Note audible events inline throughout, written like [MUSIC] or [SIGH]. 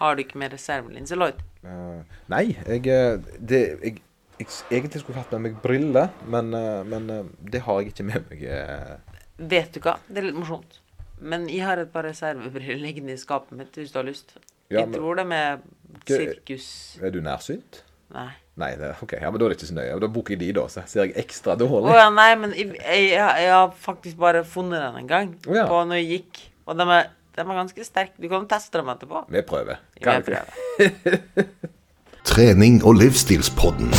Har du ikke mer reservelinse, Lloyd? Uh, nei, jeg, eh, det, jeg, jeg egentlig skulle hatt med meg briller, men, uh, men uh, det har jeg ikke med meg. Vet du hva? Det er litt morsomt. Men jeg har et par reservebriller liggende i skapet mitt, hvis du har lyst. Ja, jeg men- tror det med sirkus Er du nærsynt? Nei. Nei, det, ok, ja, men da er det ikke så nøye. Da booker jeg de, da, så ser jeg ekstra dårlig. dårlig. ja, nei, men jeg, jeg, jeg har faktisk bare funnet den en gang. Oh, ja. På når jeg gikk. Og de er, de var ganske sterk. Du kan teste dem etterpå. Vi prøver. Kan vi prøver. [LAUGHS] Trening og livsstilspodden.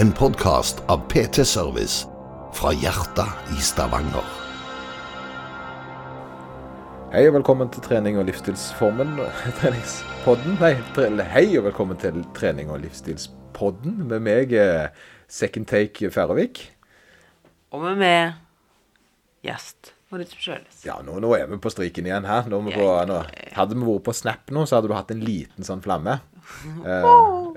En podkast av PT Service fra hjertet i Stavanger. Hei og velkommen til trening og livsstilsformen. [LAUGHS] Treningspodden. Nei, tre, hei og velkommen til trening og livsstilspodden med meg, eh, Second Take Færøvik. Og med meg gjest Moritz Sjøles. Ja, nå, nå er vi på striken igjen her. Nå på, nå, hadde vi vært på Snap nå, så hadde du hatt en liten sånn flamme. [LAUGHS] Eh,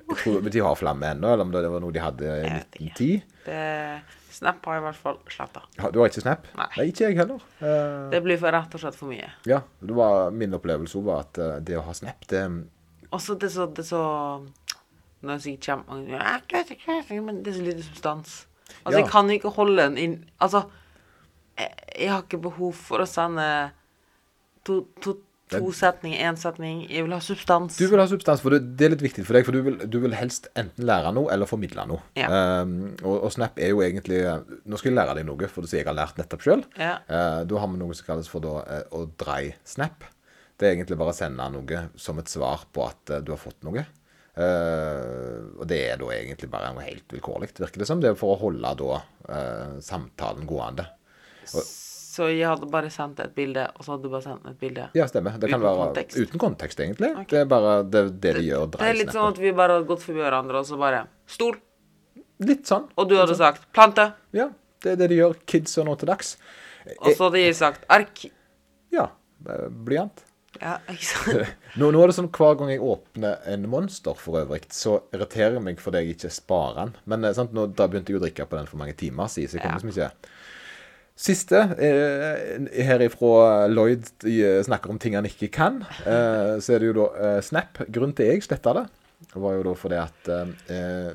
jeg tror De har flamme ennå, eller om det var noe de hadde i Jeg vet 1910. Det- Snap har jeg i hvert fall sletta. Ja, Du har ikke Snap? Nei. ikke jeg heller. Eh, Det blir for rett og slett for mye. ja, det var Min opplevelse var at eh, det å ha Snap, det Også det så, det så Når jeg sier kjem ja, jeg vet ikke, Men det er så lite substans. Altså, Ja. jeg kan ikke holde den inn Altså, jeg, har ikke behov for å sende to, to, to setninger, én setning. Jeg vil ha substans. Du vil ha substans, for det, er litt viktig for deg. For du vil, du vil helst enten lære noe eller formidle noe. Ja. Um, og, og Snap er jo egentlig Nå skal jeg lære deg noe, for det jeg har lært nettopp sjøl. Ja. da har vi noe som kalles for da, uh, å dreie Snap. Det er egentlig bare å sende noe som et svar på at uh, du har fått noe. Uh, og det er da egentlig bare noe helt vilkårlig, virker det som. Det er for å holde da uh, samtalen gående. Så jeg hadde bare sendt et bilde, og så hadde du bare sendt et bilde. Ja, stemmer. Det kan Uten være kontekst? uten kontekst, egentlig. Okay. Det er bare det, det de gjør. Det er litt sånn at vi bare hadde gått forbi hverandre, og så bare Stol. Litt sånn. Og du hadde sagt plante. Ja, det er det de gjør, kids og nå til dags. Og så hadde jeg sagt ark. Ja, blyant. Ja, ikke [LAUGHS] sant? Nå, nå er det sånn hver gang jeg åpner en Monster for øvrig, så irriterer jeg meg fordi jeg ikke sparer den. Men eh, sant, nå, da begynte jeg å drikke på den for mange timer siden, så jeg kommer Ja. liksom ikke Siste eh, her ifra Lloyd eh, snakker om ting han ikke kan. Eh, så er det jo da eh, Snap. Grunnen til jeg sletta det, var jo da fordi at eh,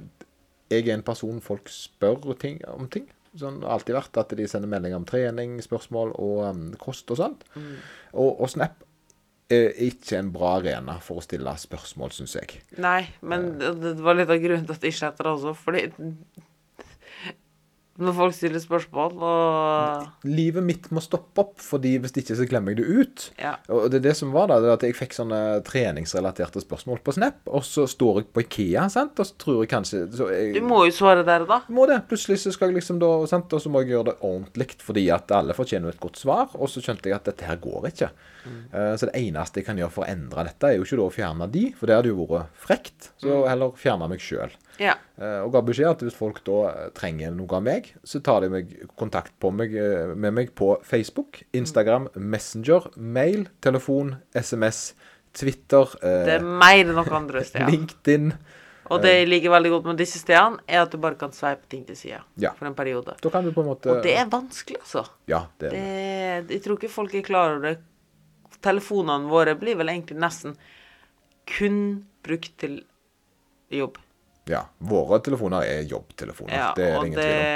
jeg er en person folk spør ting, om ting. Sånn har alltid vært at de sender meldinger om trening, spørsmål og um, kost og sånt. Og, og Snap er ikke en bra arena for å stille spørsmål, syns jeg. Nei, men det, var litt av grunnen til at jeg sletter det også, fordi Når folk stiller spørsmål, og Livet mitt må stoppe opp, fordi hvis ikke så glemmer jeg det ut. Ja. Og det er det som var da, det at jeg fikk sånne treningsrelaterte spørsmål på Snap, og så står jeg på Ikea, sant, og så tror jeg kanskje så jeg, Du må jo svare der da. må det. Plutselig så skal jeg liksom da, sant, og så må jeg gjøre det ordentlig, fordi at alle fortjener et godt svar, og så skjønte jeg at dette her går ikke. Eh, så det eneste jeg kan gjøre for å endre dette, er jo ikke da å fjerne de, for det hadde jo vært frekt, så heller fjerne meg sjøl. Ja. Eh, og ga beskjed at hvis folk da eh, trenger noe av meg, så tar de meg kontakt på meg, eh, med meg på Facebook, Instagram, Messenger, mail, telefon, SMS, Twitter, eh, Det er mer enn noen andre steder. LinkedIn. Og det jeg liker veldig godt med disse stedene, er at du bare kan sveipe ting til sida Ja. for en periode. Da kan du på en måte Og det er vanskelig, altså. Ja, det er det. Det, jeg tror ikke folk er klar over det. Telefonene våre blir vel egentlig nesten kun brukt til jobb. Ja. Våre telefoner er jobbtelefoner. Ja, det er det ingen ingen tvil om.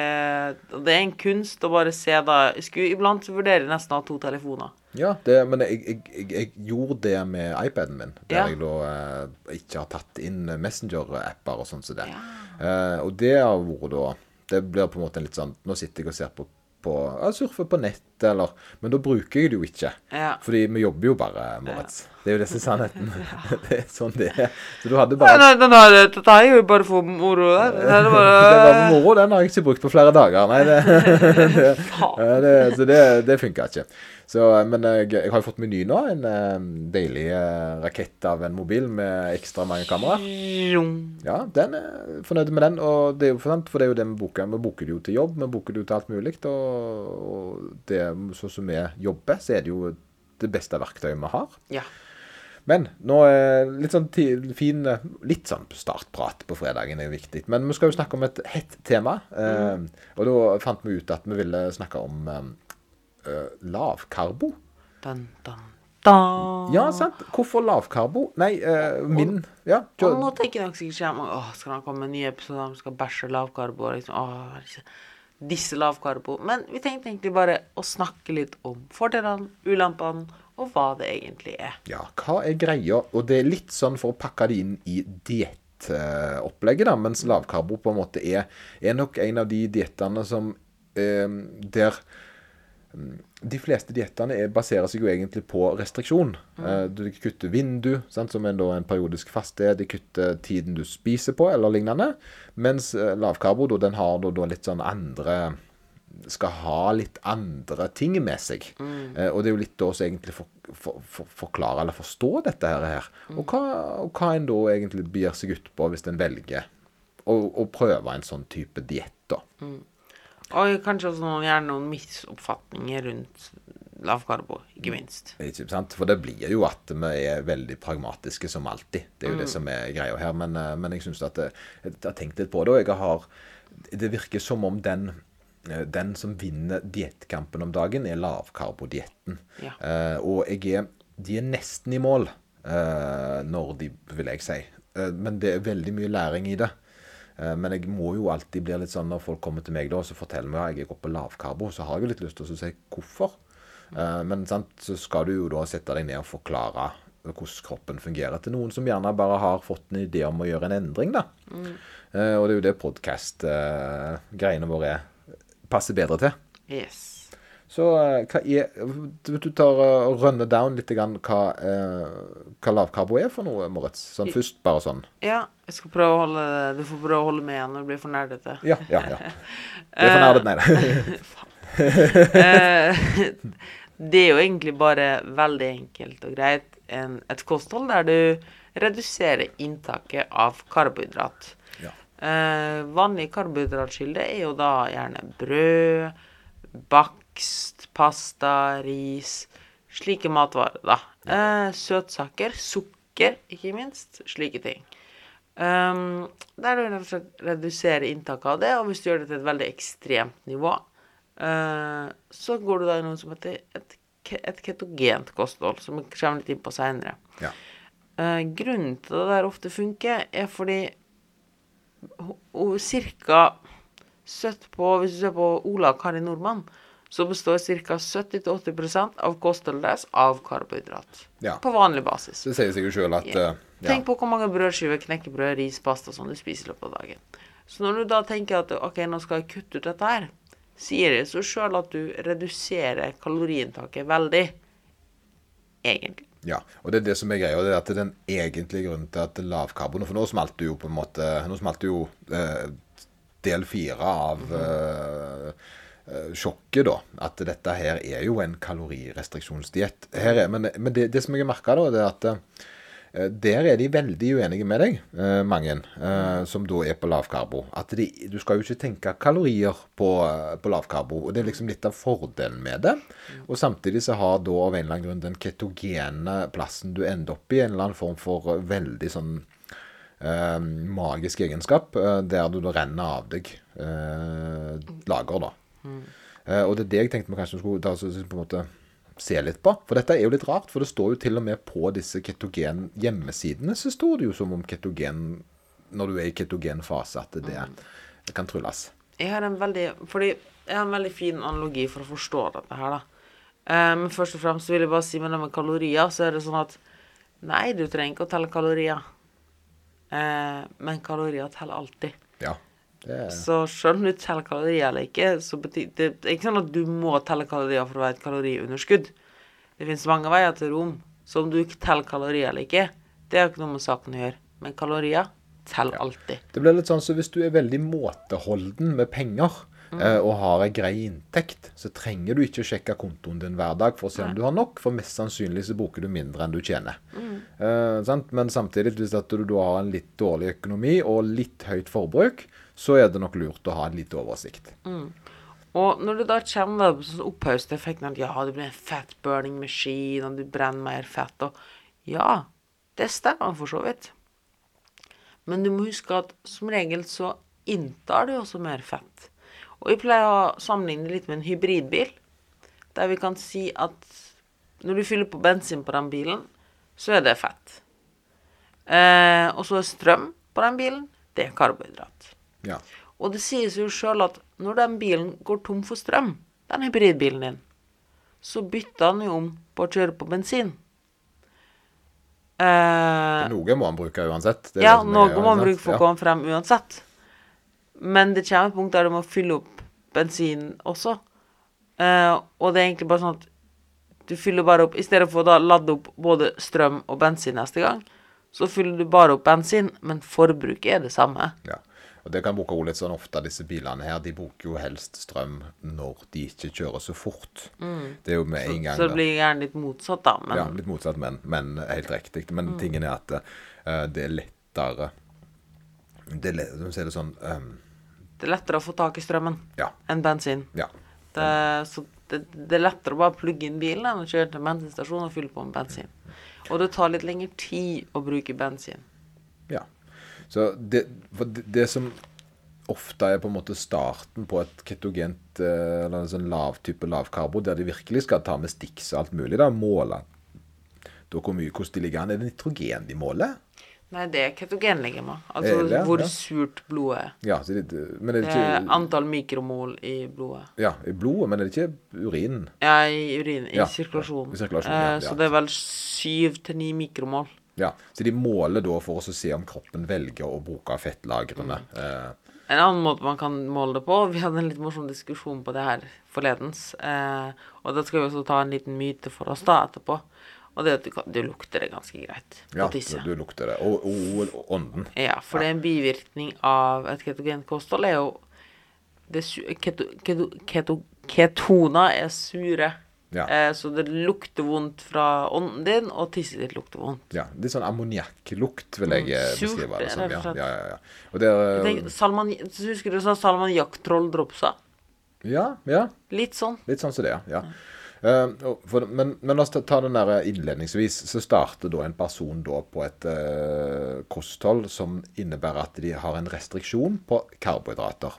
det, det er en kunst å bare se da jeg skulle, Iblant jeg nesten å ha to telefoner. Ja, det, men jeg, jeg, jeg, jeg gjorde det med iPaden min, der Ja. jeg da eh, ikke har tatt inn Messenger-apper og sånn som det. Eh, og det har vært da Det blir på en måte en litt sånn Nå sitter jeg og ser på, på ja, surfer på nett, eller Men da bruker jeg det jo ikke. Ja. Fordi vi jobber jo bare, Moritz. Det er jo det er sannheten. [LAUGHS] [LAUGHS] det er sånn det er. Så du hadde Nei, bare nei, nei her, dette er jo bare for moro. der. [LAUGHS] Det er bare, var moro, den har jeg ikke brukt på flere dager. Nei, det, det, det, så det, det funka ikke. Så, men jeg, jeg har jo fått meny nå. En eh, deilig eh, rakett av en mobil med ekstra mange kameraer. Ja, den er fornøyd med den. Og det er jo for, for det er jo det vi booker. Vi booker det jo til jobb, vi booker det jo til alt mulig. Og, og det, sånn som vi jobber, så er det jo det beste verktøyet vi har. Ja. Men nå er litt sånn fin Litt sånn startprat på fredagen er jo viktig. Men vi skal jo snakke om et hett tema. Eh, og da fant vi ut at vi ville snakke om eh, eh, lavkarbo. Dun, dun, Da. Ja, sant. Hvorfor lavkarbo? Nei, eh, min Ja. Og nå tenker jeg nok sikkert sånn Åh, skal det komme en ny episode om skal bæsje lavkarbo? Liksom, åh, disse lavkarbo. Men vi tenkte egentlig bare å snakke litt om fordelene, ulempene, og hva det egentlig er. Ja, hva er greia? Og det er litt sånn for å pakke det inn i diettopplegget, da, mens lavkarbo på en måte er, er nok en av de diettene som eh, der mm, de fleste diettene er- baserer seg jo egentlig på restriksjon. Mm. Du kutter vindu, sant, som er en periodisk faste. De kutter tiden du spiser på, eller lignende. Mens eh, lavkarbo, den har da, da litt sånn andre Skal ha litt andre ting med seg. Eh, og det er jo litt da som egentlig for, for, for, forklare eller forstå dette her. Og, hva, og hva en da egentlig begir seg ut på hvis en velger å, å prøve en sånn type diett, da. Og kanskje også noen, gjerne noen misoppfatninger rundt lavkarbo, ikke minst. Ikke sant? For det blir jo at vi er veldig pragmatiske som alltid. Det er jo det som er greia her. Men, eh, men jeg syns at jeg, Jeg har tenkt litt på det, og jeg har Det virker som om den eh, den som vinner diettkampen om dagen, er lavkarbodietten. Ja. Eh, og jeg er, de er nesten i mål eh, når de, vil jeg si. Eh, men det er veldig mye læring i det. Eh, men jeg må jo alltid bli litt sånn når folk kommer til meg da, og så forteller meg at jeg går på lavkarbo, så har jeg jo litt lyst til å si hvorfor. Eh, men sant, så skal du jo da sette deg ned og forklare hvordan kroppen fungerer til noen som gjerne bare har fått en idé om å gjøre en endring, da. Eh, og det er jo det podkast-greiene våre er, passer bedre til. Yes. Så eh, hva er Du, tar eh, og runner down litt grann hva, eh, hva lavkarbo er for noe, Moritz? Sånn først, bare sånn. Ja, jeg skal prøve å holde Du får prøve å holde med når du blir for nerdete. Ja, ja, ja. [LAUGHS] Det er for nerdet, nei da. [LAUGHS] Eh, det er jo egentlig bare veldig enkelt og greit en, et kosthold der du reduserer inntaket av karbohydrat. Eh, vanlig karbohydratkilde er jo da gjerne brød, bakst, pasta, ris Slike matvarer, da. Eh, søtsaker, sukker, ikke minst. Slike ting. Um, der du rett og slett reduserer inntaket av det, og hvis du gjør det til et veldig ekstremt nivå, uh, så går du da i noe som heter et, et ketogent kosthold, som vi kommer litt inn på seinere. Ja. Uh, grunnen til det der ofte funker, er fordi ho- cirka på Hvis du ser på Ola og Kari Nordmann, så består ca. 70-80 av kostholdet deres av karbohydrat. Ja. På vanlig basis. Det sier seg jo sjøl at Ja. Uh, ja. Tenk på hvor mange brødskiver, knekkebrød, ris, pasta som du spiser i løpet av dagen. Så når du da tenker at ok, nå skal jeg kutte ut dette her, sier det så sjøl at du reduserer kaloriinntaket veldig. Egentlig. Ja, og det er det som er greia. Det er at det er den egentlige grunnen til at lavkarbon For nå smalt det jo på en måte Nå smalt det jo eh, del fire av eh, eh, sjokket, da. At dette her er jo en kalorirestriksjonsdiett. Men, men det, det som jeg har merka, da, det er at eh, der er de veldig uenige med deg, eh, mange, eh, som da er på lavkarbo. At de, du skal jo ikke tenke kalorier på, eh, på lavkarbo. Og det er liksom litt av fordelen med det. Og samtidig så har da av en eller annen grunn den ketogene plassen du ender opp i, en eller annen form for eh, veldig sånn eh, magisk egenskap, eh, der du da renner av deg eh, lager, da. Eh, og det er det jeg tenkte vi kanskje skulle ta, på en måte se litt på. For dette er jo litt rart, for det står jo til og med på disse ketogen hjemmesidene, så står det jo som om ketogen Når du er i ketogen fase, at det, det kan trylles. Jeg har en veldig jeg har en veldig fin analogi for å forstå dette her, da. Men Men først og fremst vil jeg bare si med det med kalorier, så er det sånn at Nei, du trenger ikke å telle kalorier. Uh, men kalorier teller alltid. Ja. Er, Så selv om du teller kalorier eller ikke, så betyr det, er ikke sånn at du må telle kalorier for å være et kaloriunderskudd. Det finnes mange veier til rom. Så om du ikke teller kalorier eller ikke, det har ikke noe med saken å gjøre. Men kalorier teller alltid. det blir litt sånn så hvis du er veldig måteholden med penger eh, og har ei grei inntekt, så trenger du ikke sjekke kontoen din hver dag for å se om du har nok, for mest sannsynlig så bruker du mindre enn du tjener. Eh, sant? Men samtidig, hvis du da har en litt dårlig økonomi og litt høyt forbruk, så er det nok lurt å ha en liten oversikt. Og når du da kommer på sånn opphauste effekten at ja, det blir en fat burning machine, og du brenner mer fett, og ja, det stemmer for så vidt. Men du må huske at som regel så inntar du også mer fett. Og vi pleier å sammenligne litt med en hybridbil, der vi kan si at Når du fyller på bensin på den bilen, så er det fett. Eh, og så er strøm på den bilen, det er karbohydrat. Ja. Og det sies jo sjøl at når den bilen går tom for strøm, den hybridbilen din, så bytter han jo om på å kjøre på bensin. Eh, Noe må han bruke uansett. Det ja, noe må han bruke for å komme frem uansett. Men det kommer et punkt der du må fylle opp bensin også. Eh, og det er egentlig bare sånn at du fyller bare opp I stedet for å lade opp både strøm og bensin neste gang, så fyller du bare opp bensin, men forbruket er det samme. Ja. Og det kan bruke litt sånn ofte, disse bilene her. De bruker jo helst strøm når de ikke kjører så fort. Det er jo med en gang Mm. Så det blir gjerne litt motsatt, da. Men Ja, litt motsatt, men, men helt riktig. Men Mm. tingen er at uh, det er lettere Det er lett, de det sånn um... det er lettere å få tak i strømmen Ja. enn bensin. Ja. Det, så det, det er lettere å bare plugge inn bilen enn å kjøre til en bensinstasjon og fylle på med bensin. Og det tar litt lengre tid å bruke bensin. ja. Så det, det, det som ofte er på en måte starten på et ketogent eh, eller en sånn lav type lavkarbo, der de virkelig skal ta med Stix og alt mulig, da, måle da hvor mye, hvordan de ligger an. Er det nitrogen de måler? Nei, det er ketogenlegeme. Altså Er det, hvor ja? surt blodet er. Ja, det, men er ikke antall mikromol i blodet. Ja, i blodet, men er det ikke urinen? Ja, i urin. I Ja, sirkulasjon. i sirkulasjonen Eh. Så det er vel syv til ni mikromol. Ja, så de måler da for å se om kroppen velger å bruke fettlagrene. Mm. Eh, En annen måte man kan måle det på Vi hadde en litt morsom diskusjon på det her forledens. Eh, og da skal vi også ta en liten myte for oss da etterpå. Og det er at du, du lukter det ganske greit ja, tisse. du, lukter det. Og, og, og ånden. Ja, for det er en bivirkning av et ketogent kosthold er jo det, keto, keto, keto, Ketona er sure. Ja. Eh, så det lukter vondt fra ånden din, og tisset ditt lukter vondt. Ja, Litt sånn ammoniakklukt, vil jeg eh, Mm, surt, beskrive det som. rett Ja, og slett. ja, ja, ja. Det salman, husker du sånn salmaniakk-trolldropsa? Ja, ja. Litt sånn. Litt sånn som det, ja. Og for, men, men la oss ta- den der innledningsvis. Så starter da en person da på et uh, kosthold som innebærer at de har en restriksjon på karbohydrater.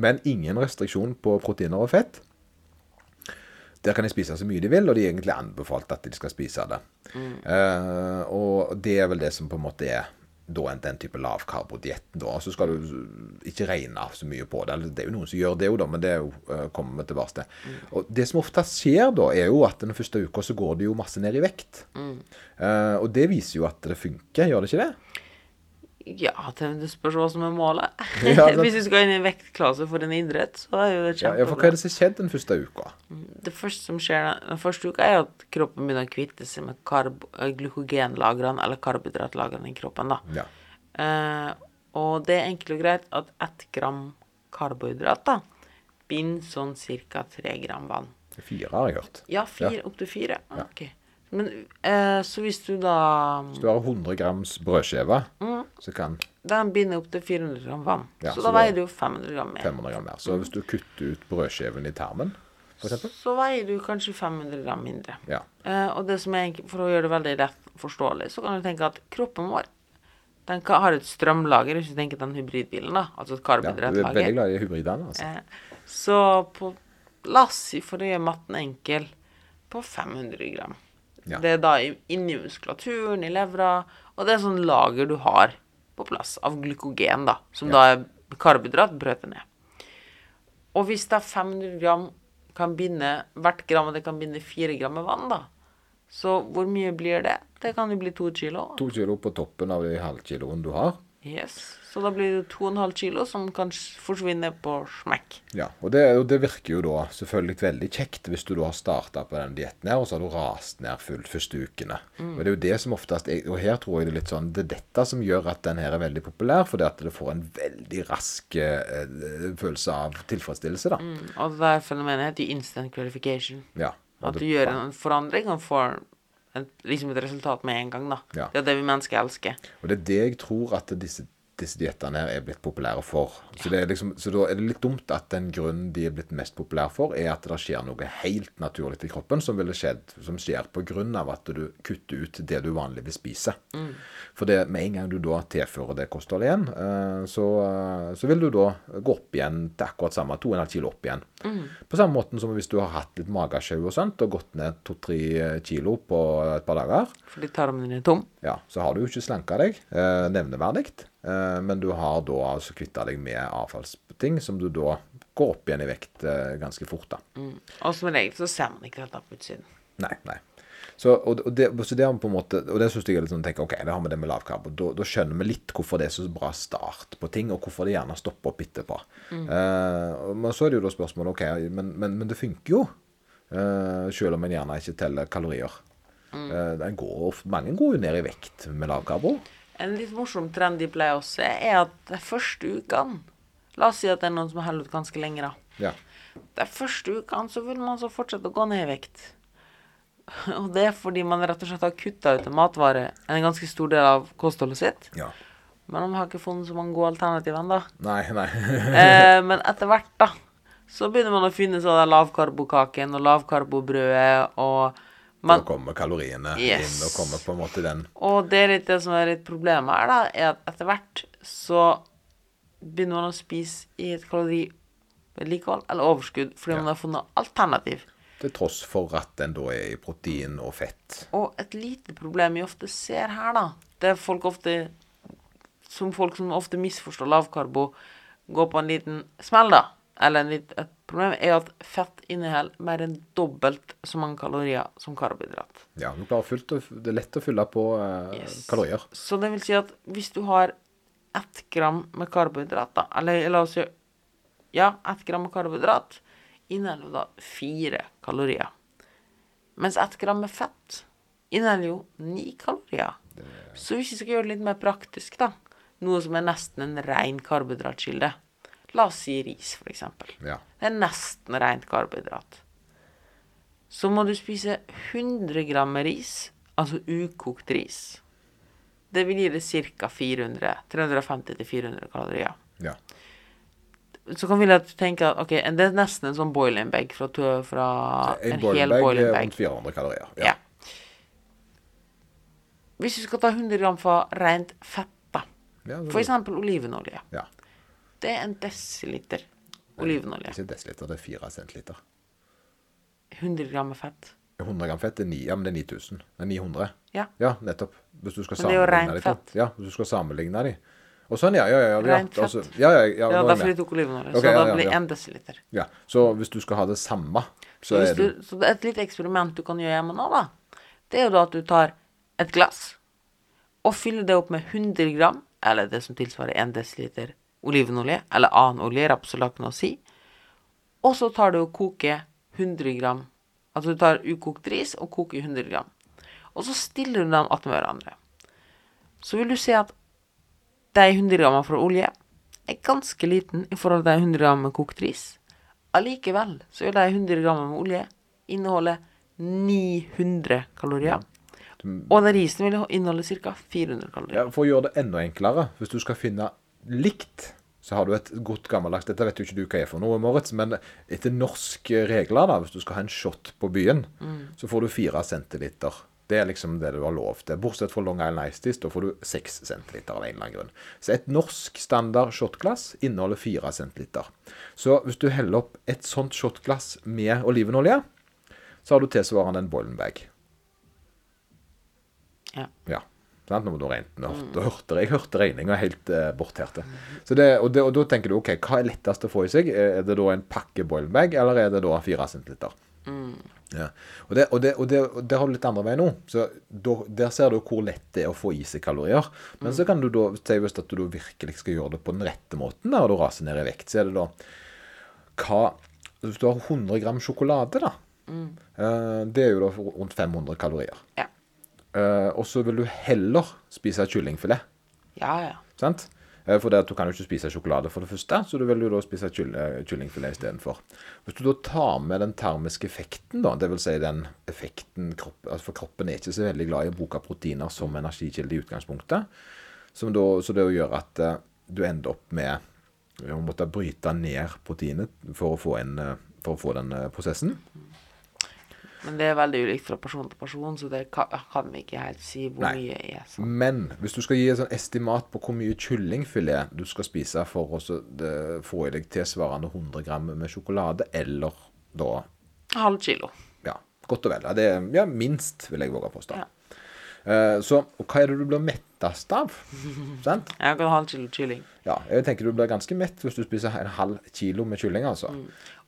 Men ingen restriksjon på proteiner og fett. Der kan de spise så mye de vil, og de er egentlig anbefalt at de skal spise det. Eh, og det er vel det som på en måte er da en, den type lavkarbodiett. Så skal du ikke regne så mye på det. Det er jo noen som gjør det, jo da, men det jo, uh, kommer vi tilbake til. Og Det som ofte skjer da, er jo at den første uka så går det jo masse ned i vekt. Eh, og det viser jo at det funker, gjør det ikke det? Ja, det spørs hva som er målet. Ja. [LAUGHS] Hvis du skal inn i en vektklasse for en idrett, så er jo det Ja, ja, for hva er det som skjedde den første uka? Det første som skjer den- første uka, er at kroppen begynner å kvitte seg med eh, glykogenlagrene, eller karbohydratlagrene i kroppen. da. Ja. Eh, og det er enkelt og greit at ett gram karbohydrat da, binder sånn ca. tre gram vann. Fire har jeg hørt. Ja, fire, opp til fire. Ah, Ok. Men eh, så hvis du da Hvis du har 100 grams brødskive, så kan Den binder opp til 400 gram vann. Ja, så, så da veier du jo 500 gram mer. 500 gram mer. Så hvis du kutter ut brødskiven i tarmen, f.eks. Så veier du kanskje 500 gram mindre. Ja. Eh, og det som er For å gjøre det veldig lett forståelig, så kan du tenke at kroppen vår den har et strømlager, hvis du tenker den hybridbilen, da. Altså et ja. Du er veldig karbohydratlager. glad i hybridene, altså. Eh, så på La oss si, for å gjøre matten enkel, på 500 gram. Ja. Det er da inni muskulaturen, i levra, og det er sånn lager du har på plass av glykogen, da, som Ja. da er karbohydrat brøtet ned. Og hvis da 500 gram kan binde Hvert gram og det kan binde 4 gram med vann, da. Så hvor mye blir det? Det kan jo bli 2 kilo. 2 kilo på toppen av de halvkiloen du har. Yes. Så da blir det 2,5 kilo som kan forsvinne på smekk. Ja, og det, og det virker jo da selvfølgelig veldig kjekt hvis du da har starta på den dietten her, og så har du rast ned fullt første ukene. Og det er jo det som oftest er, Og her tror jeg det er litt sånn Det er dette som gjør at den her er veldig populær, fordi at det får en veldig rask eh, følelse av tilfredsstillelse, da. Mm, Og det der fenomenet heter instant gratification. Ja. At du gjør en forandring og får en, liksom et resultat med en gang, da. Ja. Det er det vi mennesker elsker. Og det er det jeg tror at disse disse diettene er blitt populære for. Så, det liksom, så da er det litt dumt at den grunnen de er blitt mest populære for, er at det skjer noe helt naturlig i kroppen som skjedd, som skjer pga. at du kutter ut det du vanligvis spiser. For det, med en gang du da tilfører det kostholdet igjen, eh, så, eh, så vil du da gå opp igjen til akkurat samme 2,5 kilo opp igjen. På samme måten som hvis du har hatt litt magesjau og sånt, og gått ned 2-3 kilo på et par dager, Fordi tarmen din er tom. ja, så har du jo ikke slanka deg eh, nevneverdig, eh, men du har da altså kvitta deg med avfallsting som du da går opp igjen i vekt eh, ganske fort, da. Og som regel så ser man ikke dette på utsiden. Nei, nei. Så, og, det, så det har vi på en måte, og det syns jeg er litt sånn tenker, ok, da har vi det med lavkarb. og Da, da skjønner vi litt hvorfor det er så bra start på ting, og hvorfor det gjerne stopper opp etterpå. Mm. Uh, men så er det jo da spørsmålet ok, men, men, men det funker jo. Uh, selv om en gjerne ikke teller kalorier. Mm. Uh, går, mange går jo ned i vekt med lavkarbo. En litt morsom trend de pleier å se, er at de første ukene La oss si at det er noen som holder ut ganske lenge, da. Ja. De første ukene så vil man så fortsette å gå ned i vekt. Og det er fordi man rett og slett har kutta ut en matvare, en ganske stor del av kostholdet sitt. ja. Men man har ikke funnet så mange gode alternativer ennå. [LAUGHS] Eh, men etter hvert, da, så begynner man å finne sånn lavkarbokaken og lavkarbobrødet og man, da kommer kaloriene Yes. inn, og kommer på en måte den Og det er litt det som er litt problemet her, da, er at etter hvert så begynner man å spise i et kalorivedlikehold eller overskudd fordi Ja. man har funnet alternativ. Til tross for at den da er i protein og fett. Og et lite problem vi ofte ser her, da, det er folk ofte Som folk som ofte misforstår lavkarbo, går på en liten smell, da. Eller en litt, et problem er at fett inneholder mer enn dobbelt så mange kalorier som karbohydrat. Ja, du klarer fullt, det er lett å fylle på eh, Yes. kalorier. Så det vil si at hvis du har ett gram med karbohydrat, eller la oss si Ja, ett gram med karbohydrat inneholder da fire kalorier. Mens ett gram med fett inneholder jo ni kalorier. Så hvis vi skal gjøre det litt mer praktisk, da, noe som er nesten en ren karbohydratkilde La oss si ris, eksempel. Ja. Det er nesten rent karbohydrat. Så må du spise 100 gram ris, altså ukokt ris. Det vil gi deg ca. 400, 350-400 kalorier. ja. Så kan vi tenke at ok, det er nesten en sånn boiling bag fra, fra En en hel boiling boiling er bag. rundt 400 kalorier. Ja. Hvis vi skal ta 100 gram fra rent fett, da, Ja, F.eks. olivenolje. ja. Det er en desiliter olivenolje. Ikke desiliter, det er 4 centiliter. 100 gram med fett. 100 gram fett er 9, ja, men det er 9000. Det er 900. Ja. Ja, nettopp. Hvis du skal det sammenligne de to. fett. Ja, hvis du skal sammenligne de. Og sånn, ja. Ja, ja, ja. ja. Rent fett. Altså, ja, ja, ja, Ja, er jeg derfor de tok olivenolje. Okay, så ja, da ja, blir det ja. 1 desiliter. Ja, så hvis du skal ha det samme, så Så, er du, så det et lite eksperiment du kan gjøre hjemme nå, da. Det er jo da at du tar et glass og fyller det opp med 100 gram, eller det som tilsvarer 1 desiliter olivenolje, eller annen olje, rapsolje har ikke noe å si. Og så tar du og koker 100 gram Altså du tar ukokt ris og koker 100 gram. Og så stiller du dem attmed hverandre. Så vil du se at de 100 grammene fra olje er ganske liten i forhold til de 100 grammene med kokt ris. Allikevel så vil de 100 grammene med olje inneholde 900 kalorier. Og den risen vil inneholde ca. 400 kalorier. ja, For å gjøre det enda enklere, hvis du skal finne likt, så har du et godt gammeldags Dette vet jo ikke du hva er for noe, Moritz, men etter norske regler, da, hvis du skal ha en shot på byen, så får du fire centiliter. Det er liksom det du har lov til. Bortsett fra Long Island Ice Teas, da får du seks centiliter av en eller annen grunn. Så et norsk standard shotglass inneholder fire centiliter. Så hvis du heller opp et sånt shotglass med olivenolje, så har du tilsvarende en boiling bag. Ja. Ja. Sant? Nå må du regne. Nå hørte, hørte, jeg hørte regninga helt eh, borterte. Så det, og, det, og da tenker du OK, hva er lettest å få i seg? Er det da en pakke boiling bag, eller er det da 4 centiliter? Ja. Og, det, og, det, og, det, og det har du litt andre vei nå. Så da, Der ser du hvor lett det er å få i seg kalorier. Men så kan du da si hvis at du virkelig skal gjøre det på den rette måten, der, og du raser ned i vekt, så er det da hva Hvis du har 100 gram sjokolade, da. Mm. det er jo da rundt 500 kalorier. Ja. Eh, og så vil du heller spise kyllingfilet. Ja, ja. Sant? Eh, For det at du kan jo ikke spise sjokolade for det første, så du vil jo da spise eh, kyllingfilet istedenfor. Hvis du da tar med den termiske effekten, da, dvs. Si den effekten kropp, altså For kroppen er ikke så veldig glad i å bruke proteiner som energikilde i utgangspunktet. Som da, så det gjør at uh, du ender opp med å måtte bryte ned proteinet for å få, en, for å få den uh, prosessen. Men det er veldig ulikt fra person til person, så det kan, kan vi ikke helt si hvor Nei. mye er sånn. Men hvis du skal gi et sånn estimat på hvor mye kyllingfilet du skal spise for å få i deg tilsvarende 100 gram med sjokolade, eller da Halv kilo. Ja, godt og vel. Ja, det er ja, minst, vil jeg våge å påstå. Ja. Eh, så hva er det du blir mettest av? [LAUGHS] Sant? Jeg kan ha halv kilo kylling. Ja, jeg tenker du blir ganske mett hvis du spiser en halv kilo med kylling, altså.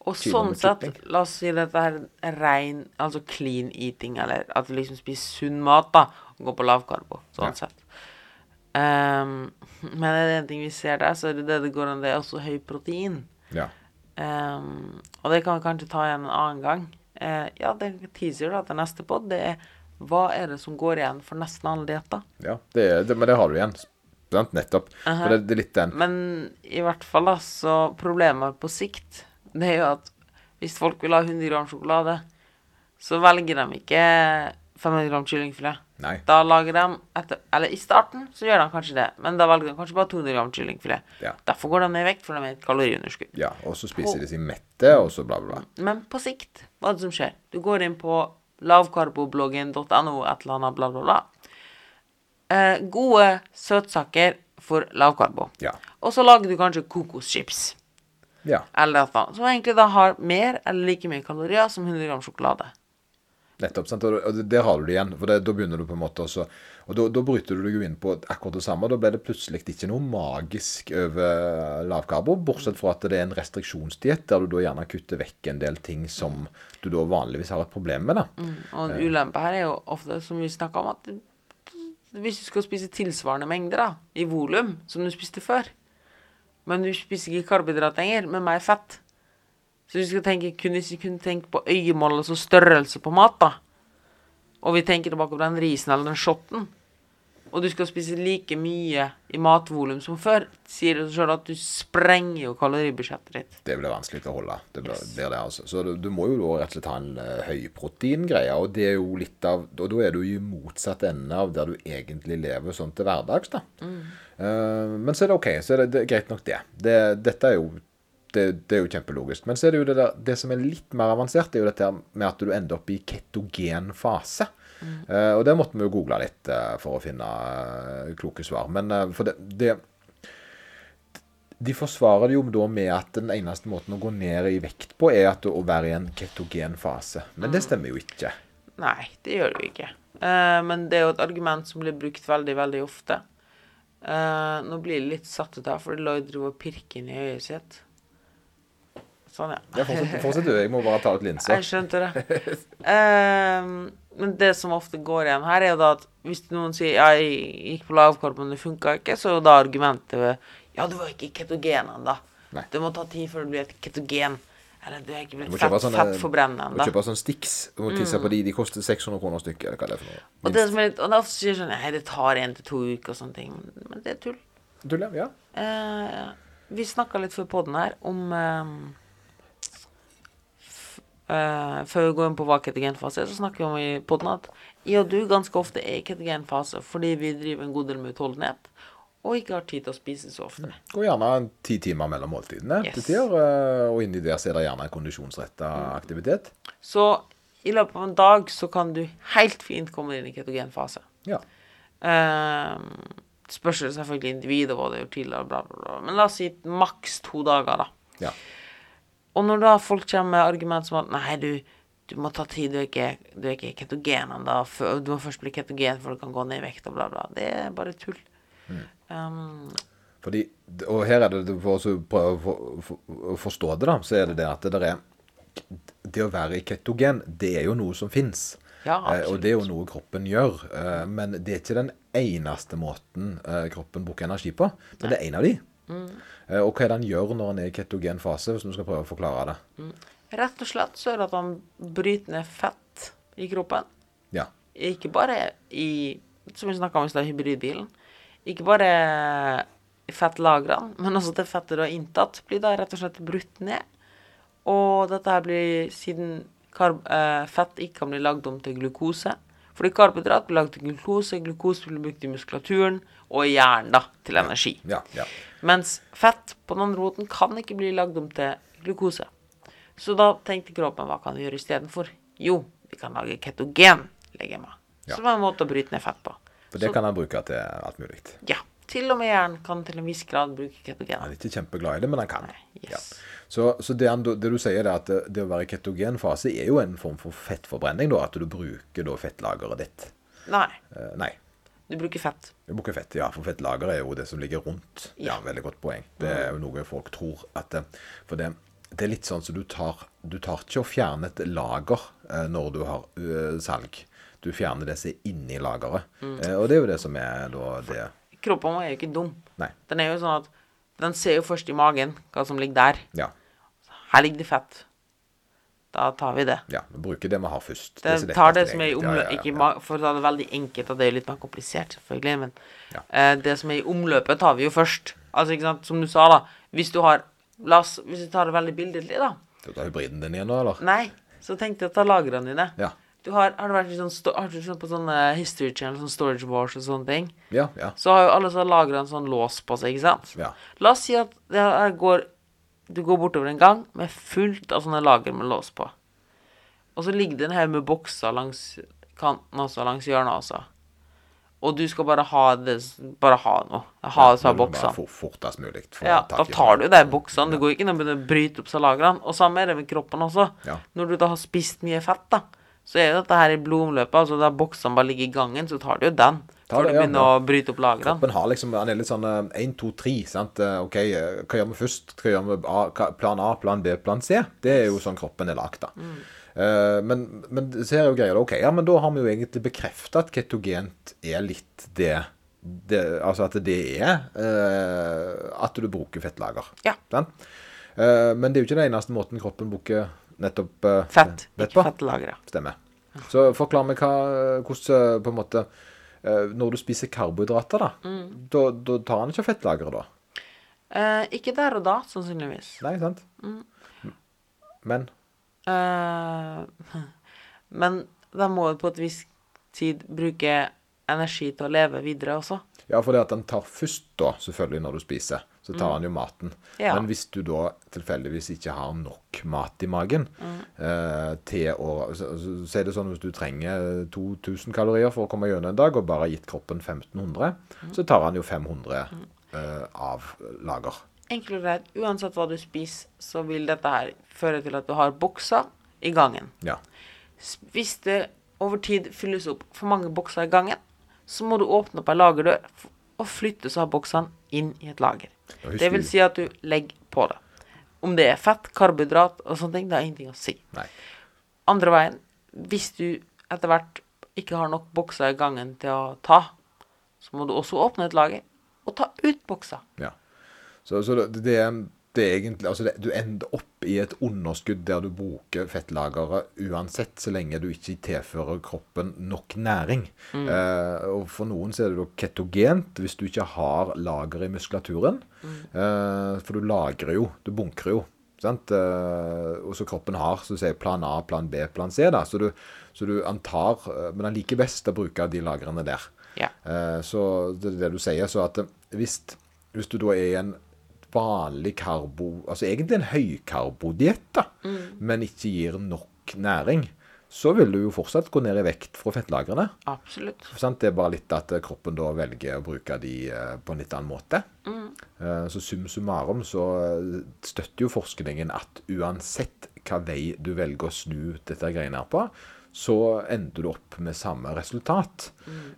Og sånn sett, la oss si dette her er rein, altså clean eating, eller at du liksom spiser sunn mat, da, og går på lavkarbo, sånn Ja. sett. Um, men er det en ting vi ser der, så er det det det går an, det er også høy protein. Ja. Um, og det kan vi kanskje ta igjen en annen gang. Uh, ja, det teaser da til neste pod, det er hva er det som går igjen for nesten alle dietter? ja det, er- det, men det har du igjen. Nettopp. -huh. det, det er litt den Men i hvert fall, da, så problemet på sikt, det er jo at hvis folk vil ha 100 gram sjokolade, så velger de ikke 500 gram kyllingfilet. Nei. Da lager de etter Eller i starten så gjør de kanskje det, men da velger de kanskje bare 200 gram kyllingfilet. Ja. Derfor går de ned i vekt, for de er et kaloriunderskudd. Ja, og så spiser de seg mette, og så bla, bla, bla. Men på sikt, hva er det som skjer? Du går inn på lavkarbobloggen.no, et eller annet, bla, bla, bla. Eh, gode søtsaker for lavkarbo. Ja. Og så lager du kanskje kokoschips. Ja, Eller et eller annet. Som egentlig da har mer eller like mye kalorier som 100 gram sjokolade. nettopp. Sant? Og det der har du det igjen. For det, da begynner du på en måte også Og da, da bryter du deg jo inn på akkurat det samme. Da ble det plutselig ikke noe magisk over lavkarbo, bortsett fra at det er en restriksjonsdiett der du da gjerne kutter vekk en del ting som du da vanligvis har et problem med. da. Og en ulempe her er jo ofte, som vi snakka om, at hvis du skal spise tilsvarende mengder da, i volum som du spiste før, men du spiser ikke karbohydrat lenger, men mer fett. Så hvis vi skal tenke, kunne kunne tenke på øyemål, altså størrelse på mat, da, og vi tenker tilbake på den risen eller den shotten, og du skal spise like mye i matvolum som før, sier det seg sjøl at du sprenger jo kaloribudsjettet ditt. Det blir vanskelig å holde. Det blir, blir det altså. Så du, du må jo rett og slett ha en uh, høyproteingreie. Og det er jo litt av Og da er du i motsatt ende av der du egentlig lever sånn til hverdags, da. Eh, men så er det OK. Så er det, det er greit nok, det. det dette er jo det, det er jo kjempelogisk. Men så er det jo det der Det som er litt mer avansert, det er jo dette med at du ender opp i ketogen fase. Eh, og det måtte vi jo google litt uh, for å finne uh, kloke svar. Men for det, det de forsvarer det jo da med at den eneste måten å gå ned i vekt på, er at å være i en ketogen fase. Men det stemmer jo ikke. Nei, det gjør det jo ikke. Men det er jo et argument som blir brukt veldig, veldig ofte. Nå blir det litt satt ut her, fordi Lloyd driver og pirker inn i øyet sitt. Sånn, ja. Fortsett, fortsett du. Jeg må bare ta ut linsa. Jeg skjønte det. Um, men det som ofte går igjen her, er jo da at hvis noen sier ja, jeg gikk på lavkarb, men det funka ikke, så er jo da argumentet ja, du var ikke ketogen ennå. Det må ta tid før du blir et ketogen. Eller du er ikke blitt fett, sånne, fettforbrennende du må kjøpe sånne Stix. Du må tisse på de. De koster 600 kroner stykket. Eller hva det er for noe. Og det som er litt, og det er ofte sier sånn Nei, det tar én til to uker og sånne ting. Men, det er tull. Tull, ja. Eh, vi snakka litt før podden her om eh, eh, Før vi går inn på hva ketogenfase er, så snakker vi om i podden at jeg og du ganske ofte er i ketogenfase fordi vi driver en god del med utholdenhet og ikke har tid til å spise så ofte. Går gjerne ti timer mellom måltidene Yes. til tider. eh, Og inni der så er det gjerne en kondisjonsretta aktivitet. Så i løpet av en dag så kan du helt fint komme inn i ketogenfase. Ja. Eh, spørs selvfølgelig individet hva det har gjort tidligere, bla, bla, bla. Men la oss si maks to dager, da. ja. Og når da folk kommer med argument som at nei, du, du må ta tid, du er ikke, du er ikke ketogen ennå, du må først bli ketogen før du kan gå ned i vekt og bla, bla. Det er bare tull. Um, Fordi, og her er det for å prøve å for- for- forstå det, da, så er det det at det er Det å være i ketogen, det er jo noe som fins. Ja, Eh, og det er jo noe kroppen gjør. Eh, men det er ikke den eneste måten eh, kroppen bruker energi på. Men det er en av de. Mm. Og hva er det han gjør når han er i ketogen fase, hvis vi skal prøve å forklare det? rett og slett så er det at han bryter ned fett i kroppen. Ja. Ikke bare i Som vi snakka om i stad, hybridbilen. Ikke bare i fettlagrene, men også det fettet du har inntatt, blir da rett og slett brutt ned. Og dette her blir, siden karb, eh, fett ikke kan bli lagd om til glukose, Fordi karbohydrat blir lagd til glukose, glukose blir brukt i muskulaturen og i hjernen da, til energi. Ja, ja. Mens fett på den andre måten kan ikke bli lagd om til glukose. Så da tenkte kroppen hva kan vi gjøre istedenfor? Jo, vi kan lage ketogenlegeme. Ja. Som er en måte å bryte ned fett på. For det Så- kan han bruke til alt mulig. Ja. Til og med hjernen kan til en viss grad bruke ketogen. Han er ikke kjempeglad i det, men han kan. Nei, yes. Ja. Så, så det, han, det du sier, er at det, det å være i ketogenfase er jo en form for fettforbrenning. da, At du bruker da fettlageret ditt. Nei, Uh, nei, du bruker fett. du bruker fett, ja. For fettlageret er jo det som ligger rundt. Ja, veldig godt poeng. Det er jo noe folk tror at det, For det, det er litt sånn som du tar Du tar ikke og fjerner et lager eh, når du har eh, salg. Du fjerner det som er inni lageret. Eh, og det er jo det som er da det Kroppen vår er jo ikke dum. Nei. Den er jo sånn at den ser jo først i magen hva som ligger der. Ja. Her ligger det fett. Da tar vi det. ja vi bruker det vi har først. Det det tar det som er i omløp, Ja, ja, ja. For da er det veldig enkelt, og det er jo litt mer komplisert, selvfølgelig, men eh, det som er i omløpet, tar vi jo først. Altså, ikke sant, som du sa, da. Hvis du har La oss Hvis vi tar det veldig billedlig, da. Du ta hybriden din igjen nå, eller? Nei, så tenkte jeg å ta lagrene dine. Ja. Du har, har du vært sånn, har du sett på sånne History Channel, sånn Storage Wars og sånne ting? Ja, ja. Så har jo alle så lagrene sånn lås på seg, ikke sant? Ja. La oss si at det her går Du går bortover en gang med fullt av sånne lager med lås på. Og så ligger det en haug med bokser langs kanten også, langs hjørnet også. Og du skal bare ha det Bare ha noe. Ha disse du bare boksene. for- Fortest mulig. For Ja, da tar det. du de boksene. Det går ikke an å begynne å bryte opp salagrene. lagrene. Og samme er det med kroppen også. Ja. Når du da har spist mye fett, da, så er jo dette her i blodomløpet. Altså der boksene bare ligger i gangen, så tar du jo den. Før det, du begynner ja. å bryte opp lagrene. Kroppen har liksom, han er litt sånn én, to, tre. sant? Eh, OK, eh, hva gjør vi først? Hva gjør vi A, plan A, plan B, plan C? Det er jo sånn kroppen er lagd, da. Eh, men, men så er jo greia OK, ja, men da har vi jo egentlig bekrefta at ketogent er litt det, det Altså at det er uh, at du bruker fettlager. Ja. Sant? Eh, men det er jo ikke den eneste måten kroppen bruker nettopp eh, Fett, fett ikke fettlager fettlagre. Stemmer. Så forklar meg hva, hvordan på en måte eh, Når du spiser karbohydrater, da, Mm. da, da tar han ikke fettlageret, da? Eh, ikke der og da, sannsynligvis. Nei, sant? Mm. Men Eh, [LAUGHS] men de må jo på et visst tid bruke energi til å leve videre også. Ja, for det at den tar først, da, selvfølgelig, når du spiser, så tar han jo maten. Mm. Ja. Men hvis du da tilfeldigvis ikke har nok mat i magen Mm. eh, til å så, så, er det sånn hvis du trenger 2000 kalorier for å komme gjennom en dag, og bare har gitt kroppen 1500, Mm. så tar han jo 500 eh, av lager. Enkelt og greit, uansett hva du spiser, så vil dette her føre til at du har bokser i gangen. Ja. Hvis det over tid fylles opp for mange bokser i gangen, så må du åpne opp ei lagerdør og flytte så boksene inn i et lager. Det vil si at du legger på det. Om det er fett, karbohydrat og sånne ting, det har ingenting å si. Nei. Andre veien, hvis du etter hvert ikke har nok bokser i gangen til å ta, så må du også åpne et lager og ta ut bokser. Ja. Så, så det, det, er- det egentlig Altså, det, du ender opp i et underskudd der du bruker fettlageret uansett, så lenge du ikke tilfører kroppen nok næring. Eh, og for noen så er det ketogent hvis du ikke har lager i muskulaturen. Eh, for du lagrer jo, du bunkrer jo. Sant? Eh, og så kroppen har så sier plan A, plan B, plan C. da, Så du, så du antar eh, Men han liker best å bruke de lagrene der. Ja. Eh, Så det er det du sier. Så at eh, hvis, hvis du da er i en vanlig karbo Altså egentlig en høykarbodiett, da, men ikke gir nok næring, så vil du jo fortsatt gå ned i vekt fra fettlagrene. Absolutt. Det er bare litt at eh, kroppen da velger å bruke de eh, på en litt annen måte. Mm. Så sum summarum så eh, støtter jo forskningen at uansett hva vei du velger å snu dette greiene her på, så ender du opp med samme resultat.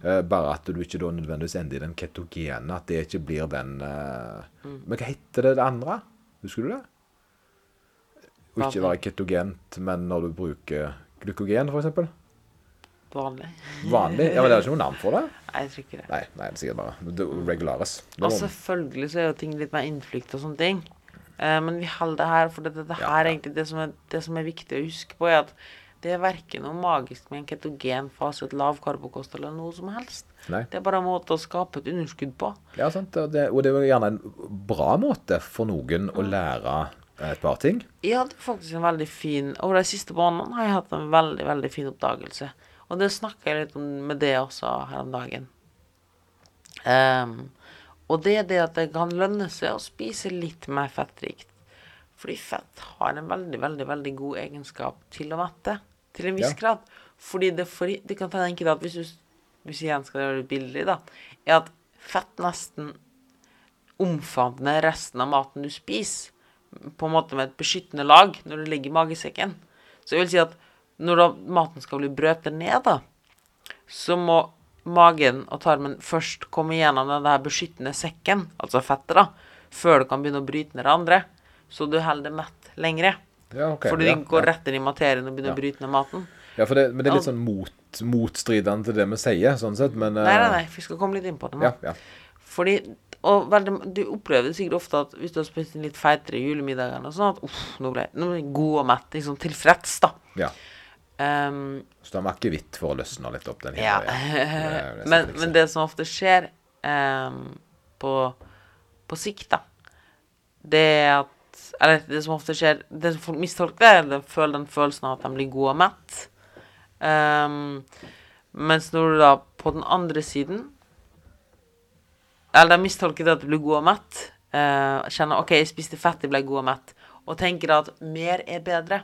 Eh, bare at du ikke da nødvendigvis ender i den ketogene, at det ikke blir den eh, Men hva heter det det andre? Husker du det? Å ikke være ketogent, men når du bruker glykogen, f.eks. Vanlig. Vanlig? Ja, men det er ikke noe navn for det? Nei, jeg tror ikke det. Nei, nei, det er sikkert bare det, regularis. Det Og selvfølgelig så er jo ting litt mer innflykt og sånne ting. Eh, men vi holder det her, for det, det, det her ja, ja. egentlig det som, er, det som er viktig å huske på, er at det er verken noe magisk med en ketogen fase, et lavkarbokost eller noe som helst. Nei. Det er bare en måte å skape et underskudd på. Ja, sant. Og det, og det er jo gjerne en bra måte for noen Mm. å lære et par ting. Jeg hadde faktisk en veldig fin Over de siste månedene har jeg hatt en veldig, veldig fin oppdagelse. Og det snakka jeg litt om med det også her om dagen. Um, og det er det at det kan lønne seg å spise litt mer fettrikt. Fordi fett har en veldig, veldig veldig god egenskap til å mette. Til en viss Ja. grad. Fordi det, for, det kan tenke deg at hvis du hvis igjen skal gjøre det billig, da, er at fett nesten omfavner resten av maten du spiser, på en måte med et beskyttende lag når du ligger i magesekken. Så jeg vil si at når da maten skal bli brøtet ned, da, så må magen og tarmen først komme gjennom den der beskyttende sekken, altså fettet, da, før du kan begynne å bryte ned det andre. Så du holder det mett lengre. Ja, okay. Fordi ja, går ja. rett inn i materien og begynner Ja. å bryte ned maten. Ja, det, men det er litt sånn mot, motstridende til det vi sier, sånn sett, men eh, Nei, nei, nei, vi skal komme litt inn på det nå. Ja, ja. Fordi og veldig, Du opplever det sikkert ofte at hvis du har spist en litt feitere julemiddag, eller sånn, at uff, nå ble nå ble jeg god og mett, liksom tilfreds, da. ja. Um, Så da må akevitt for å løsne litt opp den ja. historien. [LAUGHS] Det men, men det som ofte skjer um, på, på sikt, da, det er at Eller det som ofte skjer Det som folk mistolker, er de føler den følelsen av at de blir gode og mett. Um, mens når du da på den andre siden Eller de mistolker det at du blir god og mett. Uh, kjenner OK, jeg spiste fett, jeg ble god og mett. Og tenker at mer er bedre.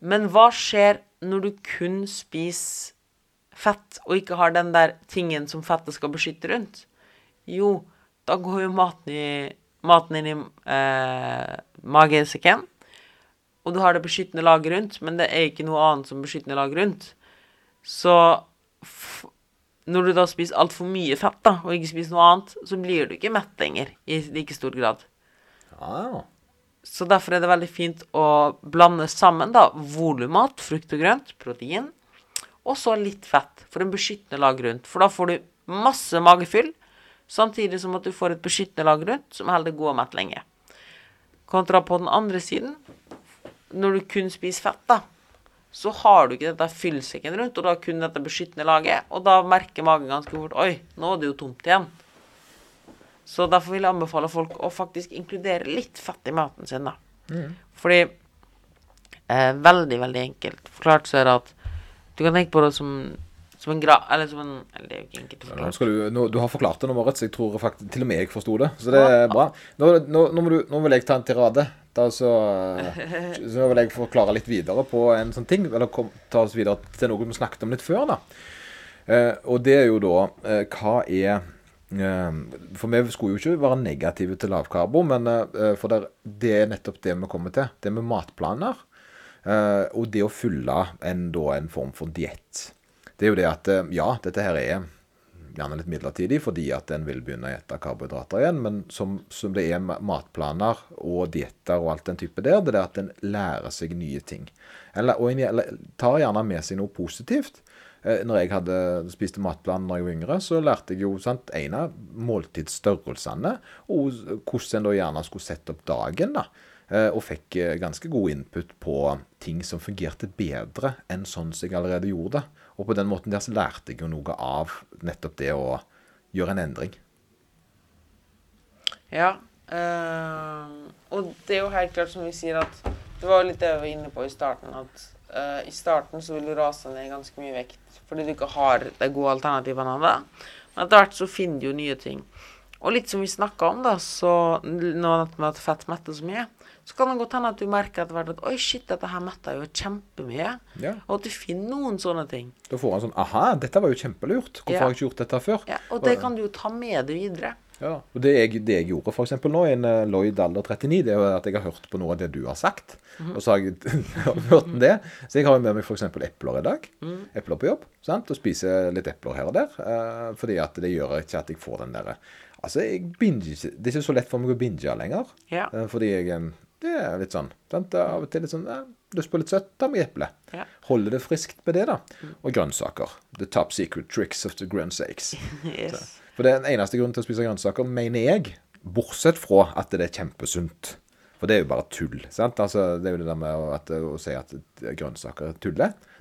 Men hva skjer når du kun spiser fett, og ikke har den der tingen som fettet skal beskytte rundt? Jo, da går jo maten, i, maten inn i eh, magesekken, og du har det beskyttende laget rundt, men det er ikke noe annet som beskyttende lag rundt. Så når du da spiser altfor mye fett, da, og ikke spiser noe annet, så blir du ikke mett lenger i like stor grad. Ah, Så derfor er det veldig fint å blande sammen da volummat, frukt og grønt, protein, og så litt fett for en beskyttende lag rundt. For da får du masse magefyll, samtidig som at du får et beskyttende lag rundt som holder deg god og mett lenge. Kontra på den andre siden, når du kun spiser fett, da, så har du ikke dette fyllsekken rundt, og da kun dette beskyttende laget, og da merker magen ganske fort Oi, nå er det jo tomt igjen. Så derfor vil jeg anbefale folk å faktisk inkludere litt fett i maten sin, da. Fordi eh, Veldig, veldig enkelt forklart så er det at du kan tenke på det som, som en gra... Eller som en Eller det er jo ikke enkelt å forklare. du, nå, du har forklart det nå, Moritz. Jeg tror faktisk til og med jeg forsto det. Så det er bra. Nå, nå, nå, må du, nå vil jeg ta en tirade. Da så, [LAUGHS] så nå vil jeg forklare litt videre på en sånn ting. Eller kom, ta oss videre til noe vi snakket om litt før. da. Eh, og det er jo da eh, Hva er eh, For vi skulle jo ikke være negative til lavkarbo, men eh, for det, det er nettopp det vi kommer til. Det med matplaner. eh, og det å fylle en, da, en form for diett. Det er jo det at eh, ja, dette her er gjerne litt midlertidig fordi at en vil begynne å spise karbohydrater igjen, men som, som det er ma- matplaner og dietter og alt den type der, det er at en lærer seg nye ting. Eller, og en tar gjerne med seg noe positivt. Eh, Når jeg hadde spiste matplan når jeg var yngre, så lærte jeg jo sant, en av måltidsstørrelsene, og hvordan en da gjerne skulle sette opp dagen. da. Eh, Og fikk ganske god input på ting som fungerte bedre enn sånn som jeg allerede gjorde det. Og på den måten der så lærte jeg jo noe av nettopp det å gjøre en endring. Ja. Øh, og det er jo helt klart som vi sier at Det var jo litt det vi var inne på i starten, at øh, i starten så vil du rase ned ganske mye vekt fordi du ikke har de gode alternativene av det. Men etter hvert så finner du jo nye ting. Og litt som vi snakka om, da, så nå med at fett metter så mye, så kan det godt hende at du merker etter hvert at oi, shit, dette her metter jo kjempemye. Ja. Og at du finner noen sånne ting. Da får han sånn Aha, dette var jo kjempelurt. Hvorfor Ja. har jeg ikke gjort dette før? Ja, og det kan du jo ta med deg videre. Ja, og det jeg, det jeg gjorde eksempel nå, i en eh, Lloyd alder 39, det er jo at jeg har hørt på noe av det du har sagt. Og så har jeg [LAUGHS] hørt det. Så jeg har jo med meg f.eks. epler i dag. Epler på jobb. sant? Og spiser litt epler her og der. eh, fordi at det gjør ikke at jeg får den derre Altså, jeg binger ikke Det er ikke så lett for meg å binge lenger. Ja. Eh, fordi jeg eh, Det er litt sånn sant? Av og til litt sånn eh, Lyst på litt søtt, ta meg eple. Ja. Holde det friskt med det, da. Og grønnsaker. The top secret tricks of the grønnsakes. [LAUGHS] Yes. For det er den eneste grunnen til å spise grønnsaker, mener jeg, bortsett fra at det er kjempesunt. For det er jo bare tull. sant? Altså, Det er jo det der med å, at, å si at grønnsaker er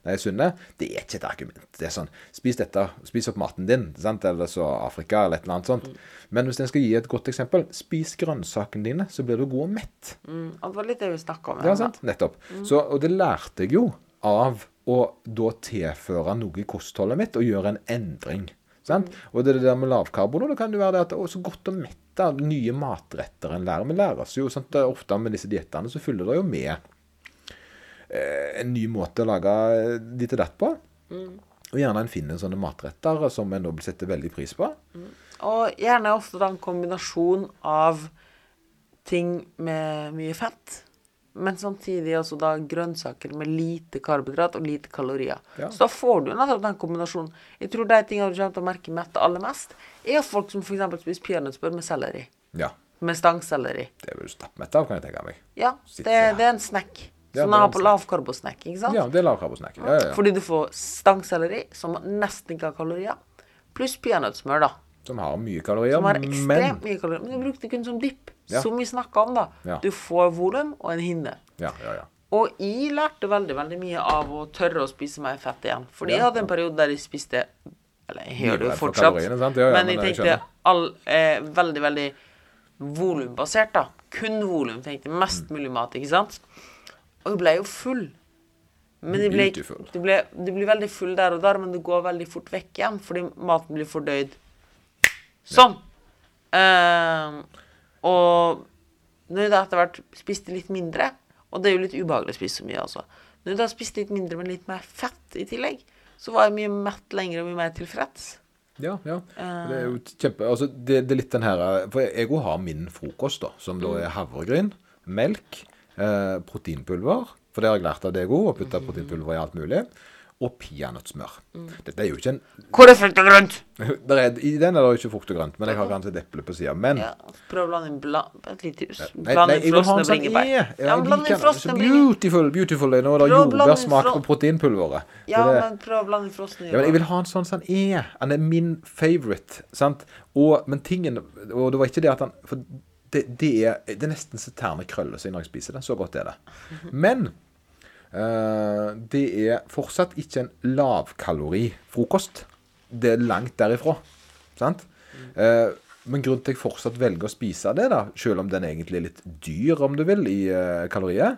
nei, er sunne, det er ikke et argument. Det er sånn Spis dette, spis opp maten din, sant? eller så Afrika, eller et eller annet sånt. Men hvis en skal gi et godt eksempel, spis grønnsakene dine, så blir du god og mett. Mm, og det var litt det vi snakka om. Ja, sant? Nettopp. Så, og det lærte jeg jo av å da tilføre noe i kostholdet mitt og gjøre en endring. Sant? Og det er det der med lavkarbo, da, kan det være det at er så godt å mette nye matretter en lærer. Vi lærer oss jo sant? ofte med disse diettene så følger det jo med en ny måte å lage ditt og datt på. Og gjerne en finner sånne matretter som en da setter veldig pris på. Og gjerne ofte da en kombinasjon av ting med mye fett, men samtidig også da grønnsaker med lite karbohydrat og lite kalorier. Ja. Så da får du nettopp den kombinasjonen. Jeg tror de tingene du kommer til å merke mette aller mest, er folk som f.eks. spiser peanøttsbør med selleri. Ja. Med stangselleri. Det er du stappmett av, kan jeg tenke meg. Ja, det, det er en snack. Ja, Som de har på snack. lavkarbosnack, ikke sant? Ja, det er lavkarbosnack. Ja, ja, ja. Fordi du får stangselleri, som nesten ikke har kalorier, pluss peanøttsmør, da. Som har mye kalorier, Som har men ekstremt mye kalorier. Men du brukte det kun som dipp, som vi snakka om, da. Du får volum og en hinne. Ja, ja, ja. Og jeg lærte veldig veldig mye av å tørre å spise mer fett igjen. Fordi jeg hadde en periode der jeg spiste Eller jeg gjør det jo fortsatt. Men men jeg jeg tenkte all, eh, veldig, veldig volumbasert, da. Kun volum. Tenkte Mm. mest mulig mat, ikke sant. Og jeg ble jo full. Men jeg ble, du, ble, du blir veldig full der og der, men det går veldig fort vekk igjen fordi maten blir fordøyd. Sånn. Uh, og når jeg da etter hvert spiste litt mindre, og det er jo litt ubehagelig å spise så mye, altså Når jeg da spiste litt mindre, men litt mer fett i tillegg, så var jeg mye mett lenger og mye mer tilfreds. Ja, ja. Det er jo kjempe Altså, det, det er litt den her For jeg òg har min frokost, da, som da er havregryn, melk, eh, proteinpulver For det har jeg lært av deg òg, å putte proteinpulver i alt mulig. Og peanøttsmør. Dette er jo ikke en Hvor er frukt og grønt? [LAUGHS] der er, I den er det jo ikke frukt og grønt, men jeg har kanskje et eple på sida. Men Ja, prøv å blande inn bla, et lite hus. Nei, Blande nei, inn frosne en sånn bringebær. Ja, Ja, blande bland inn frosne bringebær. beautiful, beautiful. Nå er det jordbærsmak på proteinpulveret. Ja, Det men prøv å blande inn frosne Ja, men jeg vil ha en sånn som han er. Han er min favorite. sant? Og, men tingen Og det var ikke det at han For det, det, er, det er nesten så tærne krøller seg når jeg spiser det. Så godt er det. [LAUGHS] Men uh, det er fortsatt ikke en lavkalorifrokost. Det er langt derifra. Sant? Uh, men grunnen til at jeg fortsatt velger å spise det, da, selv om den egentlig er litt dyr, om du vil, i uh, kalorier,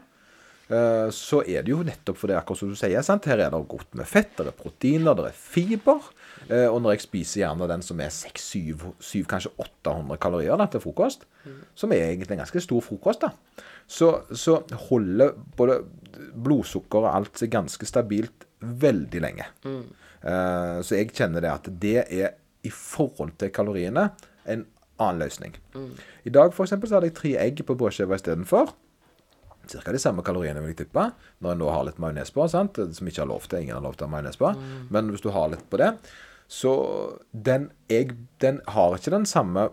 Eh, så er det jo nettopp for det akkurat som du sier, sant? her er det godt med fett, det er proteiner, det er fiber. Eh, og når jeg spiser gjerne den som er 600-700, kanskje 800 kalorier da, til frokost, som er egentlig en ganske stor frokost, da, så, så holder både blodsukker og alt seg ganske stabilt veldig lenge. Eh, så jeg kjenner det at det er i forhold til kaloriene en annen løsning. I dag for eksempel, så hadde jeg tre egg på brødskiva istedenfor. Cirka de samme kaloriene, vil jeg tippe. Når en nå har litt majones på, sant? som ikke har lov til. Ingen har lov til å ha majones på. Men hvis du har litt på det, så den, jeg, den har ikke den samme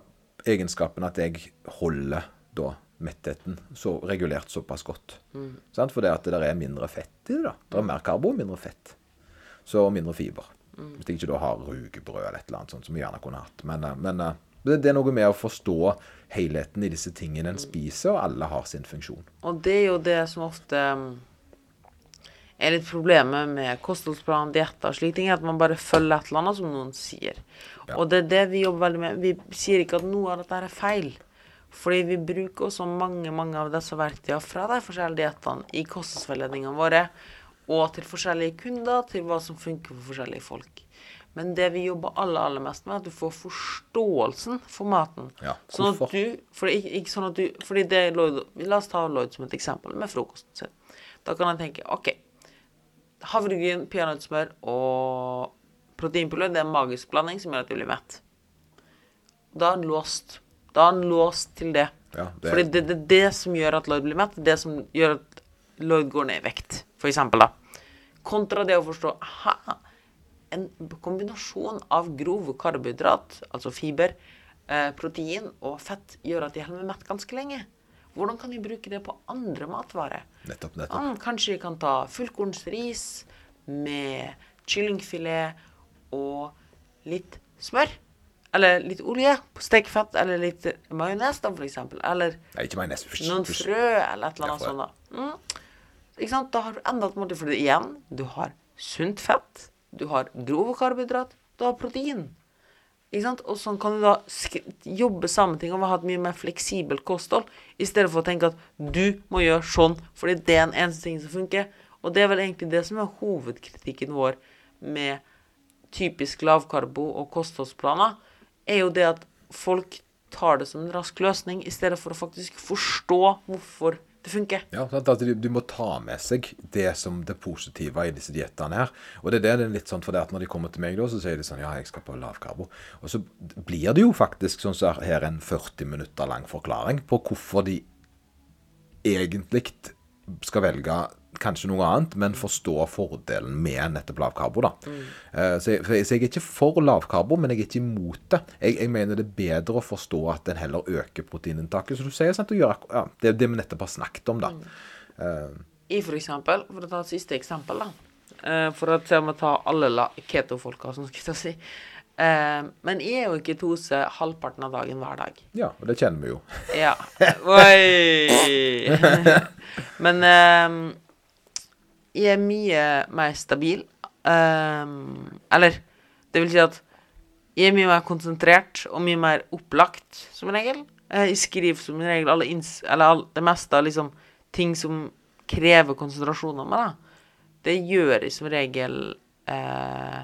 egenskapen at jeg holder da mettheten så regulert såpass godt. Sant? For det at det er mindre fett i det. da. Det er mer karbo, mindre fett. Så mindre fiber. Hvis jeg ikke da har rugebrød eller et eller annet sånt, som jeg gjerne kunne hatt. Men, eh, men eh, det, er noe med å forstå helheten i disse tingene en spiser, og alle har sin funksjon. Og det er jo det som ofte um, er litt problemet med kostholdsplan, dietter og slike ting, at man bare følger et eller annet som noen sier. Og det er det vi jobber veldig med. Vi sier ikke at noe av dette er feil. Fordi vi bruker også mange mange av disse verktøyene fra de forskjellige diettene i kostholdsveiledningene våre, og til forskjellige kunder, til hva som funker for forskjellige folk. Men det vi jobber aller, aller mest med, er at du får forståelsen for maten. Ja, sånn at du, fordi, ikke, sånn at du, fordi det Lloyd, La oss ta Lloyd som et eksempel, med frokosten sin. Da kan jeg tenke OK. Havregryn, peanøttsmør og proteinpulver det er en magisk blanding som gjør at du blir mett. Da er han låst. Da er han låst til det. Ja, det- Fordi det, det er det som gjør at Lloyd blir mett. Det som gjør at Lloyd går ned i vekt, for eksempel, da. Kontra det å forstå aha, en kombinasjon av grov karbohydrat, altså fiber, eh, protein og fett, gjør at de holder meg mett ganske lenge. Hvordan kan vi bruke det på andre matvarer? Nettopp, nettopp. Ah, kanskje vi kan ta fullkornsris med kyllingfilet og litt smør. Eller litt olje på stekefett, eller litt majones, da, for eksempel. Eller Nei, ikke majones. Noen frø, eller et eller annet sånt. da. Mm. Ikke sant? Da har du enda et måltid for det igjen. Du har sunt fett, du har grove karbohydrat, du har protein. Og sånn kan du da jobbe samme ting og ha et mye mer fleksibelt kosthold, i stedet for å tenke at du må gjøre sånn fordi det er den eneste ting som funker, Og det er vel egentlig det som er hovedkritikken vår med typisk lavkarbo og kostholdsplaner, er jo det at folk tar det som en rask løsning, i stedet for å faktisk forstå hvorfor det funker. Ja? Altså, du, du må ta med seg det som det positive i disse diettene her. Og det det er litt sånn for det at når de kommer til meg da, så sier de sånn Ja, jeg skal på lavkarbo. Og så blir det jo faktisk sånn som her en 40 minutter lang forklaring på hvorfor de egentlig skal velge kanskje noe annet, men forstå fordelen med nettopp lavkarbo. da. Mm. så, jeg, så jeg er ikke for lavkarbo, men jeg er ikke imot det. Jeg, jeg mener det er bedre å forstå at en heller øker proteininntaket. Så du sier sant, å gjøre, ja, det det vi nettopp har snakket om, da. Eh, I for eksempel, for å ta et siste eksempel, da. eh, For å se om vi ta alle keto-folka, som skal jeg si. Eh, men jeg er jo i ketose halvparten av dagen hver dag. ja, og det kjenner vi jo. Ja. Oi! [LAUGHS] [LAUGHS] Men jeg er mye mer stabil. Um, eller det vil si at jeg er mye mer konsentrert og mye mer opplagt, som regel. Eh, Jeg skriver som regel alle. Eller all, det meste av liksom ting som krever konsentrasjon av meg, da. Det gjør jeg som regel eh,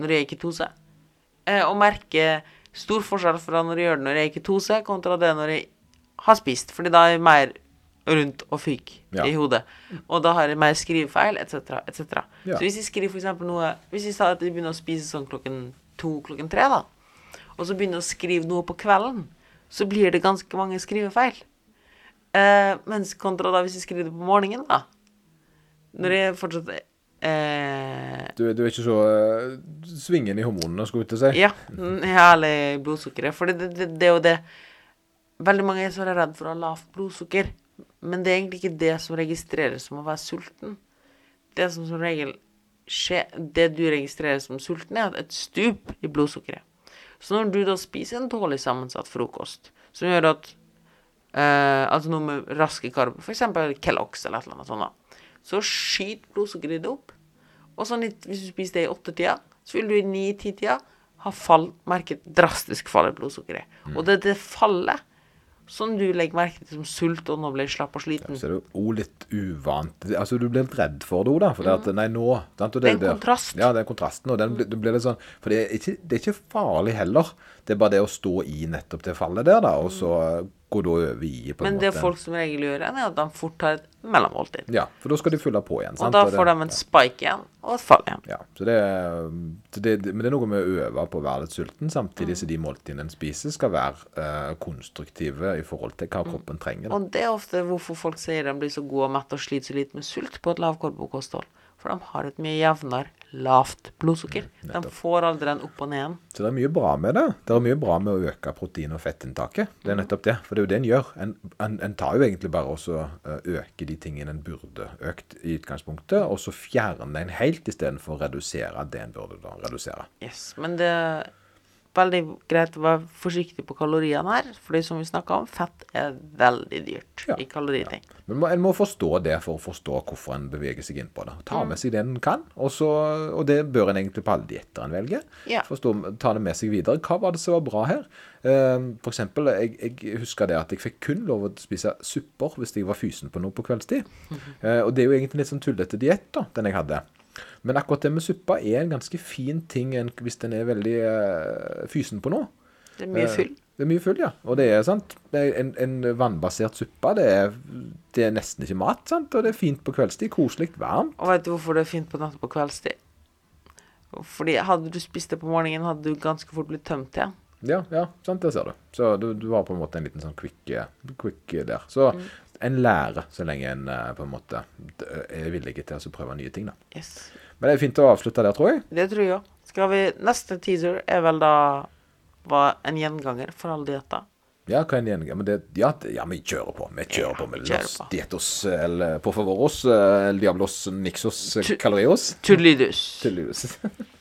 når jeg er i ketose. Eh, og merker stor forskjell fra når jeg gjør det når jeg er i ketose, kontra det når jeg har spist. Fordi da er jeg mer rundt og fikk Ja. i hodet. Og da har jeg mer skrivefeil, etc., etc. Ja. Så hvis jeg skriver eksempel noe Hvis jeg sa at jeg begynner å spise sånn klokken to, klokken tre, da, og så begynner jeg å skrive noe på kvelden, så blir det ganske mange skrivefeil. Eh, mens kontra da hvis jeg skriver det på morgenen, da Når jeg fortsatt eh, Du, du er ikke så uh, svingen i hormonene, skulle jeg til å si. Ja, mm, herlig blodsukkeret. For det, det, det er jo det Veldig mange er så redd for å ha lavt blodsukker. Men det er egentlig ikke det som registreres som å være sulten. Det som som regel skjer Det du registrerer som sulten, er et stup i blodsukkeret. Så når du da spiser en dårlig sammensatt frokost, som gjør at eh, Altså noe med raske karb, f.eks. Kellogg's eller et eller annet sånt, da, så skyter blodsukkeret ditt opp. Og sånn litt, hvis du spiser det i åttetida, så vil du i ni-ti-tida ha fall, merket drastisk fall i blodsukkeret. Og det er det fallet som du legger merke til som sult, og nå ble jeg slapp og sliten. Så er det jo litt uvant. Altså, du blir litt redd for det òg, da. For det at Nei, nå sant? Og. Det er en kontrast. Ja, det er kontrasten. Og den, blir- det blir litt sånn For det er, ikke, det er ikke farlig heller. Det er bare det å stå i nettopp det fallet der, da, og så gå da over i på en Men det folk som regel gjør, er at de fort tar et mellommåltid. Ja, for da skal de fylle på igjen. Og sant? da det- får de en spike igjen, og et fall igjen. Ja, så det, det, men det er noe med å øve på å være litt sulten, samtidig som de måltidene en spiser, skal være uh, konstruktive i forhold til hva kroppen trenger. Da. Og det er ofte hvorfor folk sier de blir så gode og mette og sliter så lite med sult på et lavkarbokosthold. For de har et mye jevnere lavt blodsukker. De får aldri den opp og ned. Så det er mye bra med det. Det er mye bra med å øke protein- og fettinntaket. Det er nettopp det. For det er jo det en gjør. En, en, en tar jo egentlig bare også øke øker de tingene en burde økt i utgangspunktet, og så fjerner en helt istedenfor å redusere det en burde da redusere. Yes, men det veldig greit å være forsiktig på kaloriene her. fordi som vi snakka om, fett er veldig dyrt Ja, i kaloriting. Men må- en må forstå det for å forstå hvorfor en beveger seg inn på det. Ta med seg det en kan, og, så, og det bør en egentlig på alle dietter en velger. Ja. Forstå, ta det med seg videre. Hva var det som var bra her? Eh, for eksempel, jeg, jeg husker det at jeg fikk kun lov å spise supper hvis jeg var fysen på noe på kveldstid. Eh, og det er jo egentlig litt sånn tullete diett, da, den jeg hadde. Men akkurat det med suppa er en ganske fin ting hvis den er veldig uh, fysen på noe. Det er mye Eh, fyll. Det er mye fyll, ja. Og det er sant. Det er en, en vannbasert suppe, det er, det er nesten ikke mat, sant. Og det er fint på kveldstid. Koselig, varmt. Og vet du hvorfor det er fint på natta på kveldstid? Fordi hadde du spist det på morgenen, hadde du ganske fort blitt tømt igjen. Ja, ja, sant, det ser du. Så du, du har på en måte en liten sånn quick, quick der. Så en lærer så lenge en eh, på en måte er villig til å prøve nye ting, da. Yes. Men det er fint å avslutte der, tror jeg. Det tror jeg òg. Neste teaser er vel da var en gjenganger for alle dietter. Ja, hva er en gjenganger? Men det, ja, det, ja, vi kjører på. Vi kjører Ja, på med kjører los på. dietos, eller por favoros, el diablos nixos calorios. Tullidus. Tydeligvis. [LAUGHS]